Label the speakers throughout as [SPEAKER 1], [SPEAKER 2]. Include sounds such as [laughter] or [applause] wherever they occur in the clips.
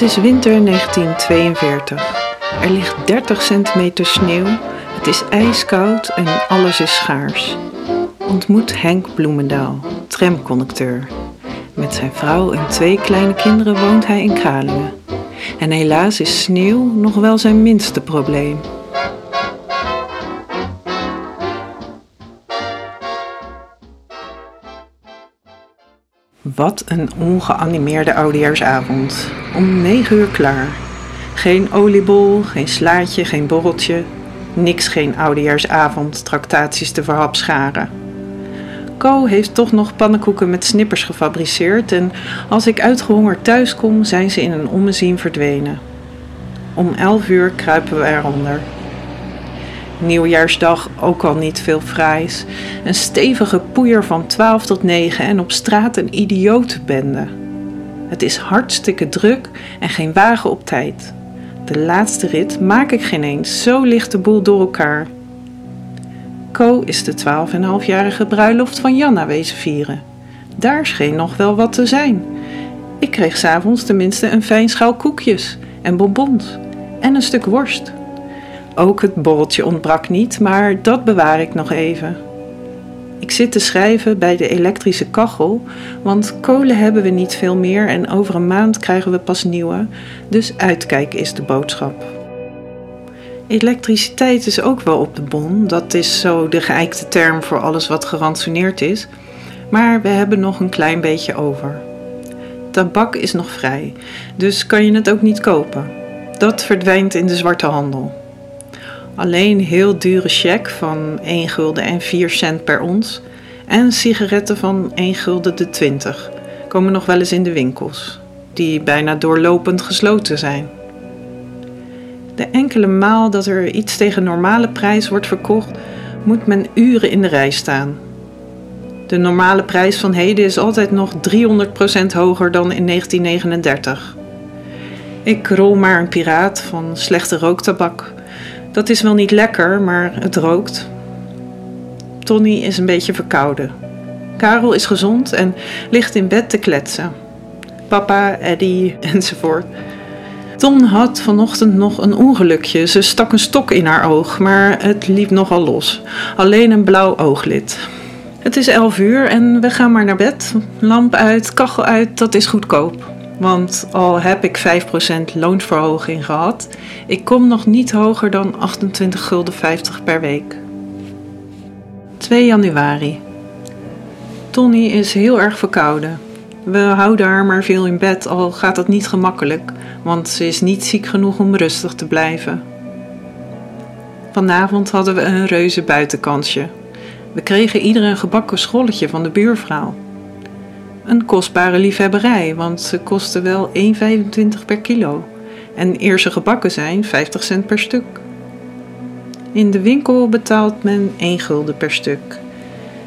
[SPEAKER 1] Het is winter 1942. Er ligt 30 centimeter sneeuw, het is ijskoud en alles is schaars. Ontmoet Henk Bloemendaal, tramconducteur. Met zijn vrouw en twee kleine kinderen woont hij in Kralingen. En helaas is sneeuw nog wel zijn minste probleem. Wat een ongeanimeerde oudejaarsavond. Om negen uur klaar. Geen oliebol, geen slaatje, geen borreltje. Niks geen oudejaarsavond, tractaties te verhapscharen. Co heeft toch nog pannenkoeken met snippers gefabriceerd en als ik uitgehongerd thuis kom, zijn ze in een ommezien verdwenen. Om elf uur kruipen we eronder. Nieuwjaarsdag ook al niet veel fraais. Een stevige poeier van 12 tot 9 en op straat een idiotenbende. Het is hartstikke druk en geen wagen op tijd. De laatste rit maak ik geen eens, zo ligt de boel door elkaar. Co is de 12,5-jarige bruiloft van Janna wezen vieren. Daar scheen nog wel wat te zijn. Ik kreeg s'avonds tenminste een fijn schaal koekjes en bonbons en een stuk worst. Ook het borreltje ontbrak niet, maar dat bewaar ik nog even. Ik zit te schrijven bij de elektrische kachel, want kolen hebben we niet veel meer en over een maand krijgen we pas nieuwe, dus uitkijken is de boodschap. Elektriciteit is ook wel op de bon, dat is zo de geëikte term voor alles wat gerantsoeneerd is, maar we hebben nog een klein beetje over. Tabak is nog vrij, dus kan je het ook niet kopen. Dat verdwijnt in de zwarte handel. Alleen heel dure check van 1 gulden en 4 cent per ons en sigaretten van 1 gulden de 20 komen nog wel eens in de winkels, die bijna doorlopend gesloten zijn. De enkele maal dat er iets tegen normale prijs wordt verkocht, moet men uren in de rij staan. De normale prijs van heden is altijd nog 300% hoger dan in 1939. Ik rol maar een piraat van slechte rooktabak dat is wel niet lekker, maar het rookt. Tony is een beetje verkouden. Karel is gezond en ligt in bed te kletsen. Papa, Eddie [laughs] enzovoort. Ton had vanochtend nog een ongelukje. Ze stak een stok in haar oog, maar het liep nogal los. Alleen een blauw ooglid. Het is elf uur en we gaan maar naar bed. Lamp uit, kachel uit, dat is goedkoop. Want al heb ik 5% loonsverhoging gehad, ik kom nog niet hoger dan 28,50 gulden per week. 2 januari. Tony is heel erg verkouden. We houden haar maar veel in bed, al gaat dat niet gemakkelijk, want ze is niet ziek genoeg om rustig te blijven. Vanavond hadden we een reuze buitenkansje. We kregen ieder een gebakken scholletje van de buurvrouw. Een kostbare liefhebberij, want ze kosten wel 1,25 per kilo. En eer ze gebakken zijn, 50 cent per stuk. In de winkel betaalt men 1 gulden per stuk.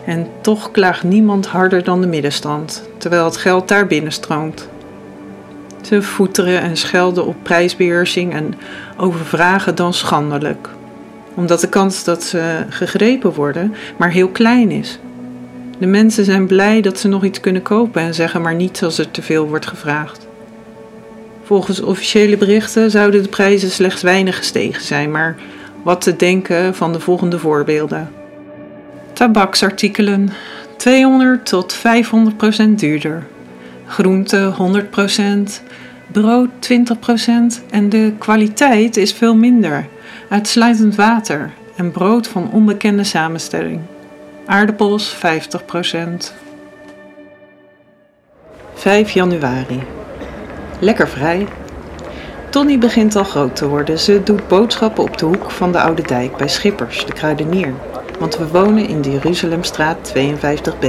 [SPEAKER 1] En toch klaagt niemand harder dan de middenstand, terwijl het geld daar binnenstroomt. Ze voeteren en schelden op prijsbeheersing en overvragen dan schandelijk, omdat de kans dat ze gegrepen worden maar heel klein is. De mensen zijn blij dat ze nog iets kunnen kopen en zeggen maar niet als er te veel wordt gevraagd. Volgens officiële berichten zouden de prijzen slechts weinig gestegen zijn, maar wat te denken van de volgende voorbeelden. Tabaksartikelen 200 tot 500 procent duurder. Groente 100 procent, brood 20 procent en de kwaliteit is veel minder. Uitsluitend water en brood van onbekende samenstelling. Aardappels 50%. 5 januari. Lekker vrij. Tony begint al groot te worden. Ze doet boodschappen op de hoek van de Oude Dijk bij Schippers, de kruidenier. Want we wonen in de Jeruzalemstraat 52b.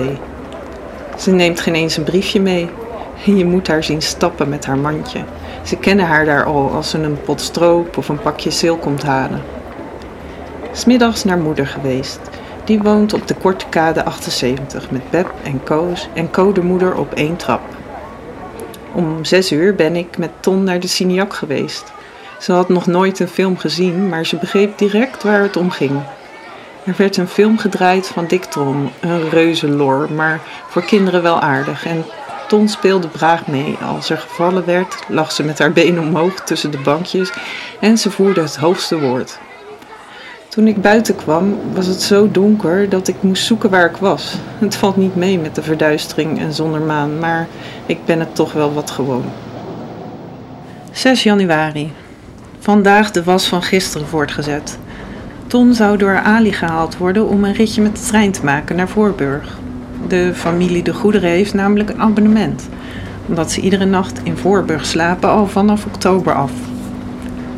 [SPEAKER 1] Ze neemt geen eens een briefje mee. [laughs] Je moet haar zien stappen met haar mandje. Ze kennen haar daar al als ze een pot stroop of een pakje zeel komt halen. Smiddags naar moeder geweest. Die woont op de Korte Kade 78 met Beb en Koos en Codemoeder op één trap. Om zes uur ben ik met Ton naar de Cineac geweest. Ze had nog nooit een film gezien, maar ze begreep direct waar het om ging. Er werd een film gedraaid van Dick Trom, een reuzenlor, maar voor kinderen wel aardig. En Ton speelde braag mee. Als er gevallen werd, lag ze met haar benen omhoog tussen de bankjes en ze voerde het hoogste woord. Toen ik buiten kwam, was het zo donker dat ik moest zoeken waar ik was. Het valt niet mee met de verduistering en zonder maan, maar ik ben het toch wel wat gewoon. 6 januari. Vandaag de was van gisteren voortgezet. Ton zou door Ali gehaald worden om een ritje met de trein te maken naar Voorburg. De familie De Goederen heeft namelijk een abonnement, omdat ze iedere nacht in Voorburg slapen al vanaf oktober af.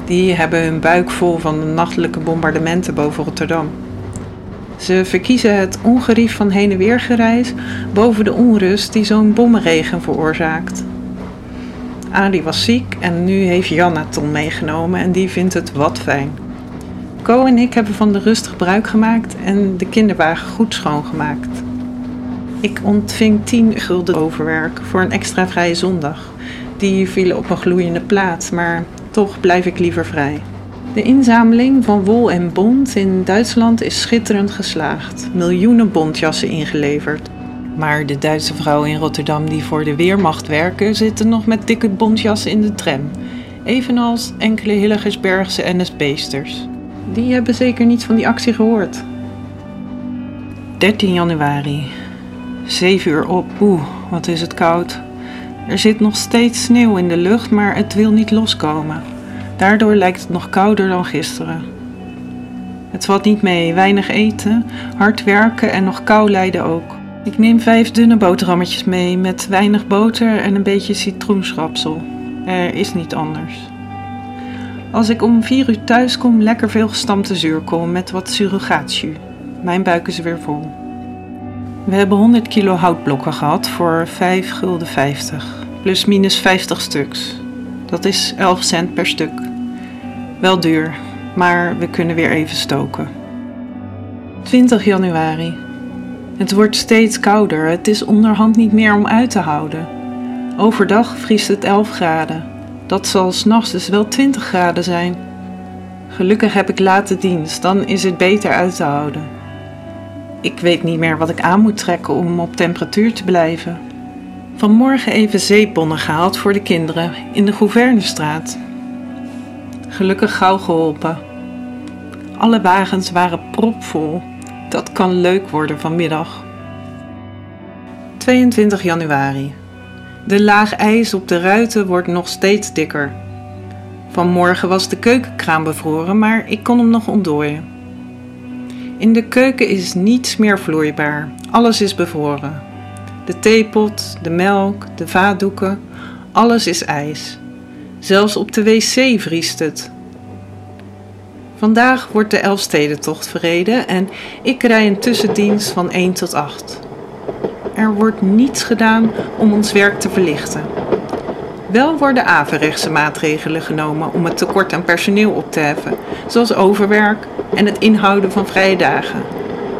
[SPEAKER 1] Die hebben hun buik vol van de nachtelijke bombardementen boven Rotterdam. Ze verkiezen het ongerief van heen en weer gereis boven de onrust die zo'n bommenregen veroorzaakt. Ali was ziek en nu heeft Janna Ton meegenomen en die vindt het wat fijn. Co en ik hebben van de rust gebruik gemaakt en de kinderwagen goed schoongemaakt. Ik ontving 10 gulden overwerk voor een extra vrije zondag. Die vielen op een gloeiende plaat, maar toch blijf ik liever vrij. De inzameling van wol en bont in Duitsland is schitterend geslaagd. Miljoenen bontjassen ingeleverd. Maar de Duitse vrouwen in Rotterdam die voor de Weermacht werken, zitten nog met dikke bontjassen in de tram. Evenals enkele Hillegersbergse NSB'sters. Die hebben zeker niets van die actie gehoord. 13 januari. 7 uur op. Oeh, wat is het koud. Er zit nog steeds sneeuw in de lucht, maar het wil niet loskomen. Daardoor lijkt het nog kouder dan gisteren. Het valt niet mee, weinig eten, hard werken en nog kou lijden ook. Ik neem vijf dunne boterhammetjes mee met weinig boter en een beetje citroenschrapsel. Er is niet anders. Als ik om vier uur thuis kom, lekker veel gestampte zuurkool met wat surrogaatjus. Mijn buik is weer vol. We hebben 100 kilo houtblokken gehad voor 5 gulden 50, plus minus 50 stuks. Dat is 11 cent per stuk. Wel duur, maar we kunnen weer even stoken. 20 januari. Het wordt steeds kouder. Het is onderhand niet meer om uit te houden. Overdag vriest het 11 graden. Dat zal s'nachts dus wel 20 graden zijn. Gelukkig heb ik late dienst, dan is het beter uit te houden. Ik weet niet meer wat ik aan moet trekken om op temperatuur te blijven. Vanmorgen even zeepbonnen gehaald voor de kinderen in de Gouvernestraat. Gelukkig gauw geholpen. Alle wagens waren propvol. Dat kan leuk worden vanmiddag. 22 januari. De laag ijs op de ruiten wordt nog steeds dikker. Vanmorgen was de keukenkraan bevroren, maar ik kon hem nog ontdooien. In de keuken is niets meer vloeibaar. Alles is bevroren. De theepot, de melk, de vaatdoeken, alles is ijs. Zelfs op de wc vriest het. Vandaag wordt de Elfstedentocht verreden en ik rij een tussendienst van 1 tot 8. Er wordt niets gedaan om ons werk te verlichten. Wel worden averechtse maatregelen genomen om het tekort aan personeel op te heffen, zoals overwerk en het inhouden van vrije dagen,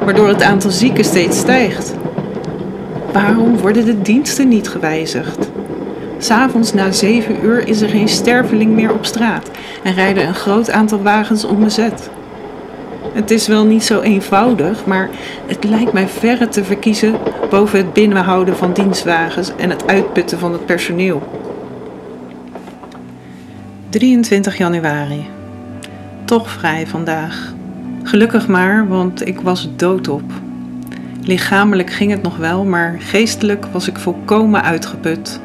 [SPEAKER 1] waardoor het aantal zieken steeds stijgt. Waarom worden de diensten niet gewijzigd? S'avonds na 7 uur is er geen sterveling meer op straat en rijden een groot aantal wagens onbezet. Het is wel niet zo eenvoudig, maar het lijkt mij verre te verkiezen boven het binnenhouden van dienstwagens en het uitputten van het personeel. 23 januari. Toch vrij vandaag. Gelukkig maar, want ik was doodop. Lichamelijk ging het nog wel, maar geestelijk was ik volkomen uitgeput.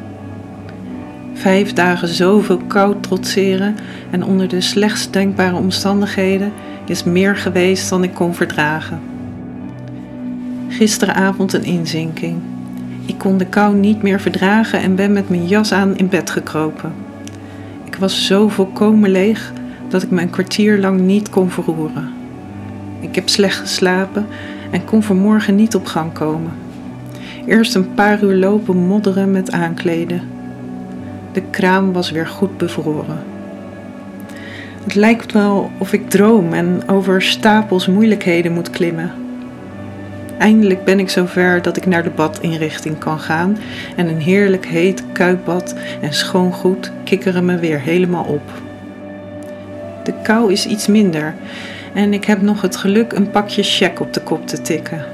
[SPEAKER 1] Vijf dagen zoveel koud trotseren en onder de slechtst denkbare omstandigheden is meer geweest dan ik kon verdragen. Gisteravond een inzinking. Ik kon de kou niet meer verdragen en ben met mijn jas aan in bed gekropen. Was zo volkomen leeg dat ik me een kwartier lang niet kon verroeren. Ik heb slecht geslapen en kon vanmorgen niet op gang komen. Eerst een paar uur lopen modderen met aankleden. De kraam was weer goed bevroren. Het lijkt wel of ik droom en over stapels moeilijkheden moet klimmen. Eindelijk ben ik zover dat ik naar de badinrichting kan gaan en een heerlijk heet kuipbad en schoon goed kikkeren me weer helemaal op. De kou is iets minder en ik heb nog het geluk een pakje check op de kop te tikken.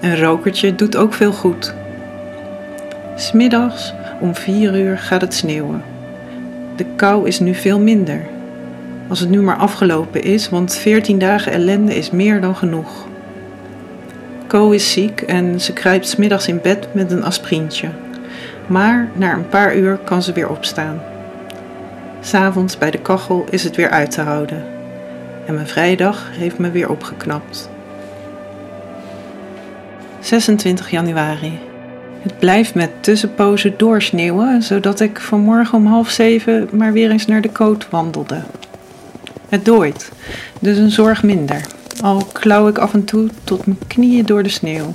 [SPEAKER 1] Een rokertje doet ook veel goed. Smiddags Om vier uur gaat het sneeuwen. De kou is nu veel minder. Als het nu maar afgelopen is, want 14 dagen ellende is meer dan genoeg. Co is ziek en ze kruipt smiddags in bed met een aspirintje. Maar na een paar uur kan ze weer opstaan. S'avonds bij de kachel is het weer uit te houden. En mijn vrijdag heeft me weer opgeknapt. 26 januari. Het blijft met tussenpozen doorsneeuwen, zodat ik vanmorgen om half zeven maar weer eens naar de koot wandelde. Het dooit, dus een zorg minder, al klauw ik af en toe tot mijn knieën door de sneeuw.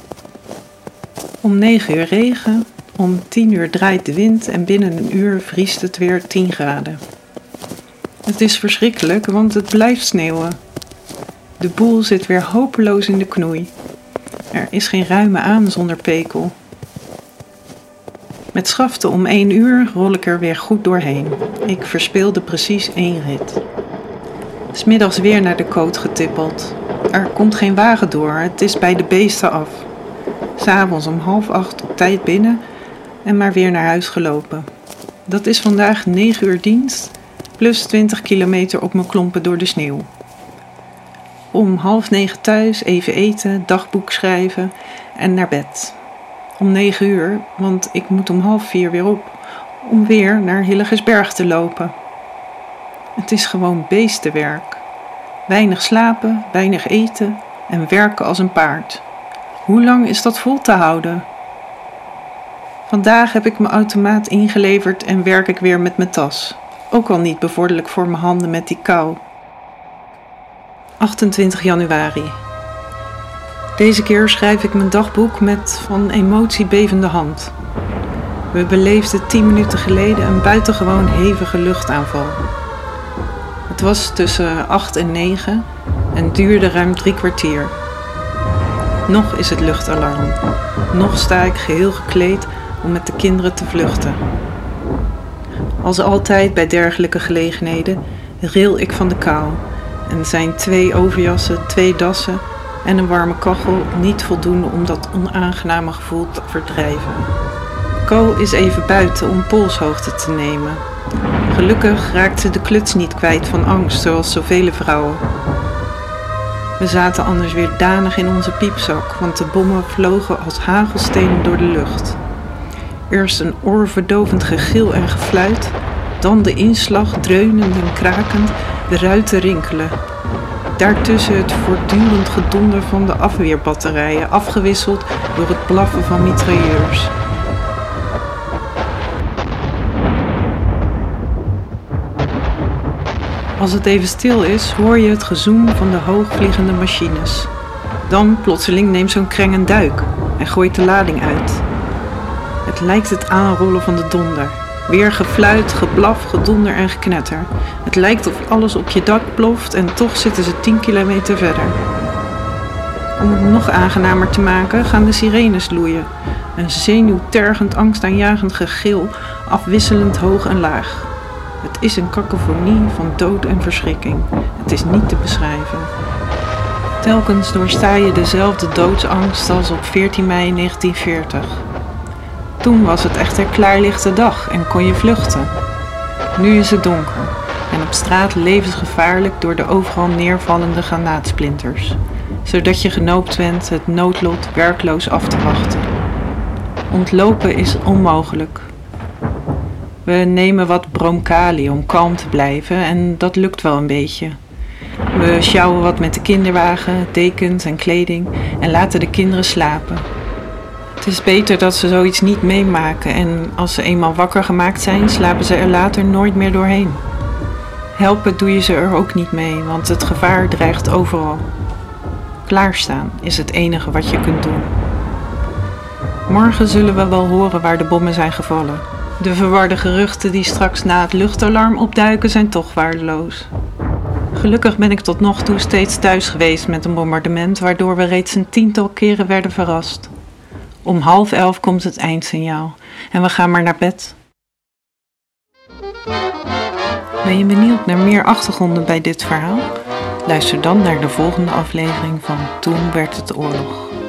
[SPEAKER 1] Om negen uur regen, om tien uur draait de wind en binnen een uur vriest het weer 10 graden. Het is verschrikkelijk, want het blijft sneeuwen. De boel zit weer hopeloos in de knoei. Er is geen ruime aan zonder pekel. Met schaften om één uur rol ik er weer goed doorheen. Ik verspeelde precies één rit. Smiddags weer naar de koot getippeld. Er komt geen wagen door, het is bij de beesten af. S'avonds om half acht op tijd binnen en maar weer naar huis gelopen. Dat is vandaag 9 uur dienst, plus 20 kilometer op mijn klompen door de sneeuw. Om half negen thuis, even eten, dagboek schrijven en naar bed. Om negen uur, want ik moet om half vier weer op, om weer naar Hillegersberg te lopen. Het is gewoon beestenwerk. Weinig slapen, weinig eten en werken als een paard. Hoe lang is dat vol te houden? Vandaag heb ik mijn automaat ingeleverd en werk ik weer met mijn tas. Ook al niet bevorderlijk voor mijn handen met die kou. 28 januari. Deze keer schrijf ik mijn dagboek met van emotie bevende hand. We beleefden 10 minuten geleden een buitengewoon hevige luchtaanval. Het was tussen 8 en 9 en duurde ruim drie kwartier. Nog is het luchtalarm. Nog sta ik geheel gekleed om met de kinderen te vluchten. Als altijd bij dergelijke gelegenheden ril ik van de kou en zijn twee overjassen, twee dassen en een warme kachel niet voldoende om dat onaangename gevoel te verdrijven. Co is even buiten om polshoogte te nemen. Gelukkig raakt ze de kluts niet kwijt van angst, zoals zoveel vrouwen. We zaten anders weer danig in onze piepzak, want de bommen vlogen als hagelstenen door de lucht. Eerst een oorverdovend gegil en gefluit, dan de inslag dreunend en krakend, de ruiten rinkelen. Daartussen het voortdurend gedonder van de afweerbatterijen, afgewisseld door het blaffen van mitrailleurs. Als het even stil is, hoor je het gezoem van de hoogvliegende machines. Dan plotseling neemt zo'n kreng een duik en gooit de lading uit. Het lijkt het aanrollen van de donder. Weer gefluit, geblaf, gedonder en geknetter. Het lijkt of alles op je dak ploft en toch zitten ze 10 kilometer verder. Om het nog aangenamer te maken gaan de sirenes loeien. Een zenuwtergend, angstaanjagend gegil, afwisselend hoog en laag. Het is een kakofonie van dood en verschrikking. Het is niet te beschrijven. Telkens doorsta je dezelfde doodsangst als op 14 mei 1940. Toen was het echter klaarlichte dag en kon je vluchten. Nu is het donker en op straat levensgevaarlijk door de overal neervallende granaatsplinters, zodat je genoopt bent het noodlot werkloos af te wachten. Ontlopen is onmogelijk. We nemen wat bromkali om kalm te blijven en dat lukt wel een beetje. We sjouwen wat met de kinderwagen, dekens en kleding en laten de kinderen slapen. Het is beter dat ze zoiets niet meemaken en als ze eenmaal wakker gemaakt zijn, slapen ze er later nooit meer doorheen. Helpen doe je ze er ook niet mee, want het gevaar dreigt overal. Klaarstaan is het enige wat je kunt doen. Morgen zullen we wel horen waar de bommen zijn gevallen. De verwarde geruchten die straks na het luchtalarm opduiken zijn toch waardeloos. Gelukkig ben ik tot nog toe steeds thuis geweest met een bombardement, waardoor we reeds een tiental keren werden verrast. Om half elf komt het eindsignaal en we gaan maar naar bed. Ben je benieuwd naar meer achtergronden bij dit verhaal? Luister dan naar de volgende aflevering van Toen werd het oorlog.